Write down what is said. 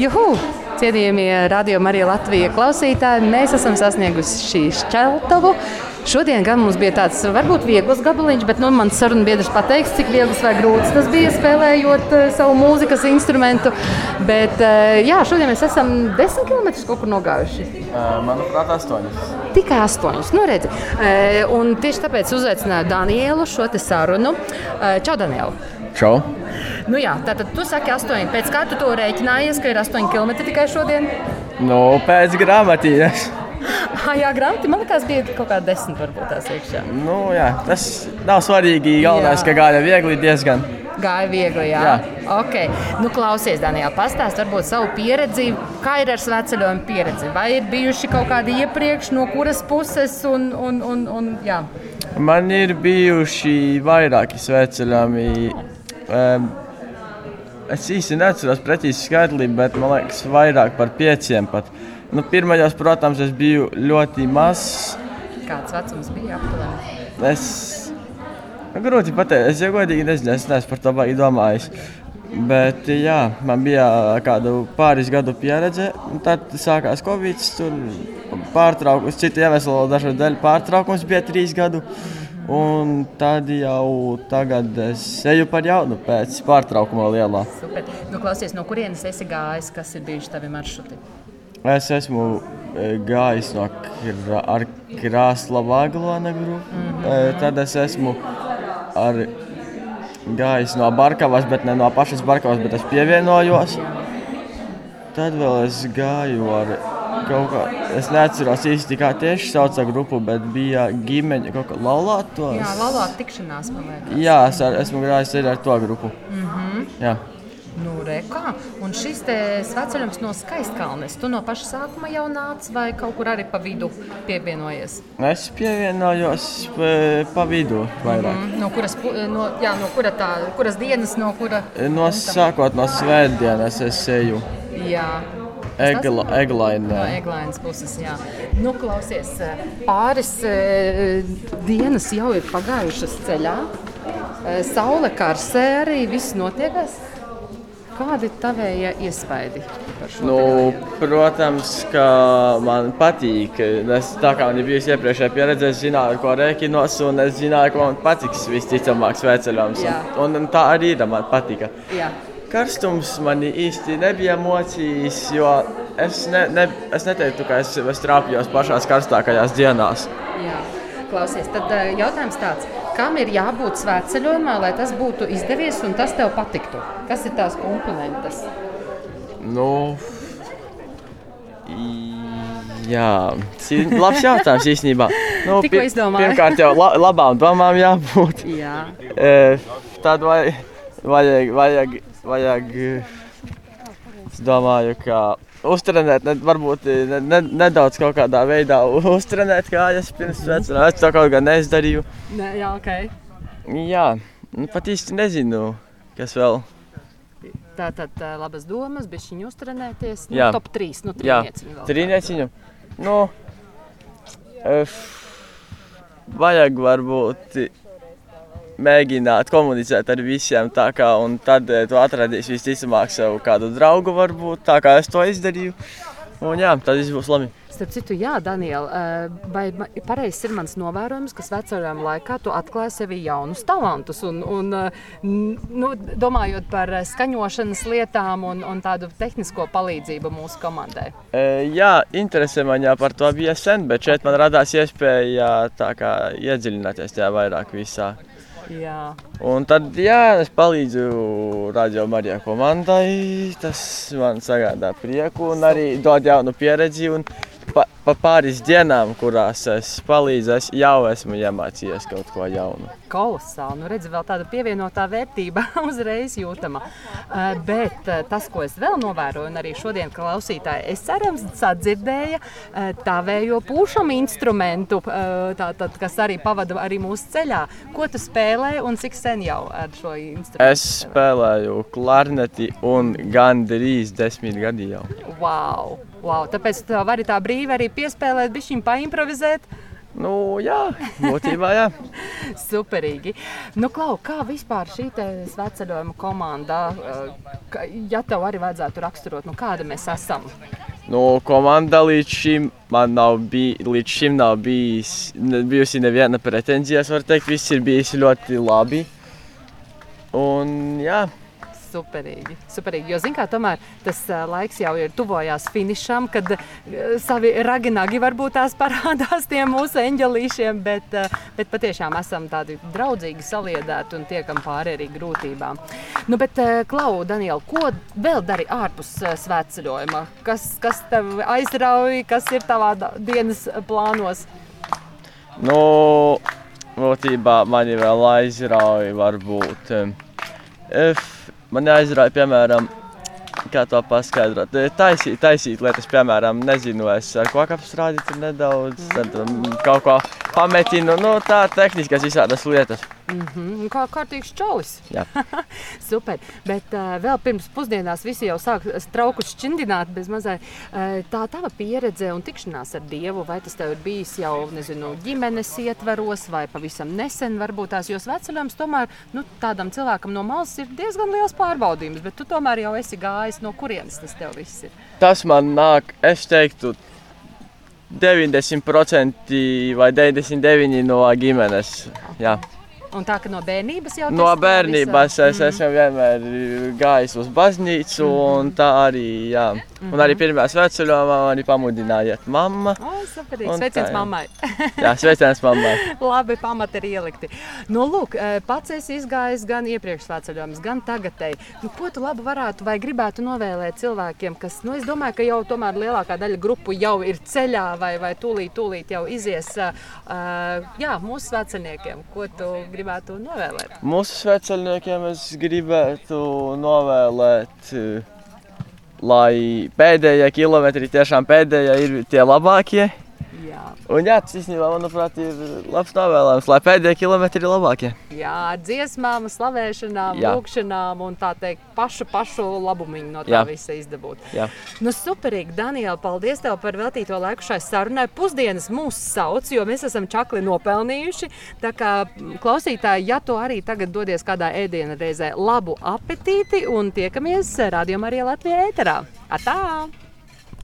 Juhu! Cienījamie radio Marija Latvija klausītāji, mēs esam sasnieguši šī šķeltavu. Šodien gan mums bija tāds varbūt viegls gabaliņš, bet nu, mans sarunu biedrs pateiks, cik viegls vai grūts tas bija spēlējot uh, savu mūzikas instrumentu. Bet uh, jā, šodien mēs esam 10 km kaut kur nogājuši. Uh, manuprāt, 8. Tikai 8. Nu, redzi. un tieši tāpēc uzaicināju Danielu šo sarunu. Čau, Daniela! Čau! Nu jā, tātad tu saki 8. Pēc kā tu to rēķinājies, ka ir 8 km tikai šodien? Nu, pēc grāmatīnas. Ah, jā, grāmatā man liekas, bija kaut kāda desmit, varbūt tās iekšā. Nu, jā, tas nav svarīgi. Galvenais, Jā. ka gāja viegli diezgan. Gāja viegli, jā. Jā. Okay. Nu, klausies, Daniela, pastāst varbūt savu pieredzi. Kā ir ar sveceļojumu pieredzi? Vai ir bijuši kaut kādi iepriekš, no kuras puses? Un, un, un, un, jā. Man ir bijuši vairāki sveceļami. Um, es īsti neatceros precīzi skaitli, bet man liekas, vairāk par pieciem pat. Nu, pirmajos, protams, es biju ļoti mazs. Kāds vecums bija aptuveni? Es nu, grūti pateikt, es jau godīgi nezinu, es neesmu par to baigi domājis. Bet, jā, man bija kādu pāris gadu pieredze. un Tad sākās Covid, tur pārtraukums, citu iemeslu dažu dēļ pārtraukums bija trīs gadu. Un tad jau tagad es eju par jaunu pēc pārtraukuma lielā. Super. Nu, klausies, no kurienes esi gājis? Kas ir bijuši tavi maršruti? Es esmu e, gājis no krā, ar krāsla vaglona grupu. Mm -hmm. Tad es esmu ar, gājis no Barkavas, bet ne no pašas Barkavas, bet es pievienojos. Tad vēl es gāju ar kaut kā, es neatceros īsti kā tieši sauca grupu, bet bija ģimeņa kaut kā laulātos. Jā, laulāt tikšanās, man liekas. Jā, es ar, esmu gājis arī ar to grupu. Mm -hmm. Jā. Nu, re, kā? Un šis sveceļums no skaistkalnes, tu no paša sākuma jau nāc vai kaut kur arī pa vidu pievienojies? Es pievienojos pa, pa vidu vairāk. Mm, no kuras, pu- no, jā, no kura tā, kuras dienas, no kura? No sākot no svētdienas es eju Jā. Egla, No eglainē. Eglainas puses, jā. Nu, klausies, pāris eh, dienas jau ir pagājušas ceļā. Eh, Saule karsē arī viss notiekās. Kādi ir tavējie iespaidi? Nu, protams, ka man patīk. Es tā kā man ir bijusi iepriekšējā pieredze, es zināju, ko rēķinos, un es zināju, ka man patiks visticamāk sveceļojums. Un, un tā arī ir, man patika. Jā. Karstums man īsti nebija mocījis, jo es, ne, ne, es neteiktu, ka es, es trāpījos pašās karstākajās dienās. Jā. Klausies, tad eh, jautājums tāds. Kam ir jābūt svētceļojumā, lai tas būtu izdevies un tas tev patiktu? Kas ir tās komponentes? Nu, jā, tas ir labs jautājums īstenībā. Nu, Tikko izdomāju. Pirmkārt, jau la, labām domām jābūt. Jā. E, Tad vai, vajag, vajag, vajag, es domāju, ka uztrenēt, ne, varbūt ne, ne, nedaudz kaut kādā veidā uztrenēt kājas pirms svecinājuma. Es to kaut kā neizdarīju. Nē, jā, ok. Jā, nu, pat īsti nezinu, kas vēl. Tā tad eh, labas domas, viņi uztrenēties. Nu, Jā. top 3. Nu, trīnieciņu vēl. trīnieciņu. Nu, ef, vajag varbūt mēģināt komunicēt ar visiem, kā, un tad eh, tu atradīsi visticamāk sev kādu draugu, varbūt tā kā es to izdarīju. Un jā, tad viss būs labi. Starp citu, jā, Daniel, eh, vai pareizs ir mans novērojums, ka vecajām laikā tu atklāji sevi jaunus talantus. Un, un, eh, nu, domājot par skaņošanas lietām un, un tādu tehnisko palīdzību mūsu komandai. E, jā, interesē man jau par to bija sen, bet šeit man radās iespēja tā kā iedziļināties tajā vairāk visā. Jā. Un tad, jā, es palīdzu Radio Marijā komandai. Tas man sagādā prieku un arī dod jaunu pieredzi. Un pa, pa pāris dienām, kurās es palīdzu, es jau esmu iemācījies kaut ko jaunu. Kolosāli. Nu, redzi, vēl tāda pievienotā vērtība uzreiz jūtama. Uh, bet uh, tas, ko es vēl novēroju, un arī šodien klausītāji, es cerams, sadzirdēja uh, tavējo pūšamu instrumentu, tātad, kas arī pavada arī mūsu ceļā. Ko tu spēlē un cik sen jau ar šo instrumentu? Es spēlēju klarneti un gandrīz desmit gadi jau. Wow! Wow. Tāpēc tu vari tā brīvi arī piespēlēt, bišķiņ paimprovizēt. Nu, jā, būtībā jā. Superīgi. Nu, Klau, kā vispār šī sveceļojuma komanda, eh, ja tev arī vajadzētu raksturot, nu, kāda mēs esam? Nu, komanda līdz šim man nav, bij, līdz šim nav bijis, bijusi neviena pretenzija. Es varu teikt, viss ir bijis ļoti labi. Un, jā, Superīgi. superīgi. Jo, zin, kā, tomēr tas uh, laiks jau ir tuvojās finišam, kad uh, savi raginagi varbūt tās parādās tiem mūsu eņģelīšiem, bet, uh, bet patiešām esam tādi draudzīgi saliedēti un tiekam pāri arī grūtībām. Nu, bet, uh, Klau, Daniel, ko vēl dari ārpus uh, svētceļojuma? Kas, kas tev aizrauj, kas ir tavā dienas plānos? nu, būtībā mani vēl aizrauja varbūt. Um, F, man aizrauja, piemēram, kā to paskaidrot. Eh, Taisīt, taisīt lietas, piemēram, nezinu, es ar ko apstrādāju tur nedaudz, tad um, kaut ko pametinu, nu tā tehniskas visādas lietas. Mm -hmm. Kā kārtīgs čalis. Super. Bet uh, vēl pirms pusdienās visi jau sāk traukus šķindināt bez mazai. Uh, tā tava pieredze un tikšanās ar Dievu, vai tas tev ir bijis jau, nezinu, ģimenes ietvaros vai pavisam nesen varbūt tās, jo sveceļojums tomēr, nu, tādam cilvēkam no malas ir diezgan liels pārbaudījums, bet tu tomēr jau esi gājis, no kurienes tas tev viss ir. Tas man nāk, es teiktu, 90% vai 99% no ģimenes. Jā. Un tā, ka no bērnības jau No tas tā bērnības visa- es esmu vienmēr gājis uz baznīcu, un tā arī, jā. Un arī pirmā sveceļojumā mani pamudināja iet mamma. O, superīgi. Sveiciens mammai. Jā, sveiciens mammai. Labi, pamati ir ielikti. Nu, lūk, eh, pats esi izgājis gan iepriekš svētceļojums, gan tagadēji. Nu, ko tu labi varētu vai gribētu novēlēt cilvēkiem, kas, nu, es domāju, ka jau tomēr lielākā daļa grupu jau ir ceļā vai, vai tūlīt, tūlīt jau izies, uh, jā, mūsu svētceļniekiem. Ko tu gribētu novēlēt? Mūsu sveceļniekiem es gribētu novēlēt, eh, lai pēdējie kilometri tiešām pēdējie ir tie labākie. Jā, Un jā, tas īstenībā, manuprāt, ir labs novēlējums, lai pēdējie kilometri ir labākie. jā dziesmām, slavēšanām, Jā. lūkšanām un tā teikt, pašu, pašu labumu no tā Jā. visa izdabūt. Jā. Nu, superīgi, Daniela, paldies tev par veltīto laiku šai sarunai. Pusdienas mūs sauc, jo mēs esam čakli nopelnījuši. Tā kā klausītāji, ja tu arī tagad dodies kādā ēdiena reizē, labu apetīti un tiekamies rādījumā arī Latvijā ēterā. Atā!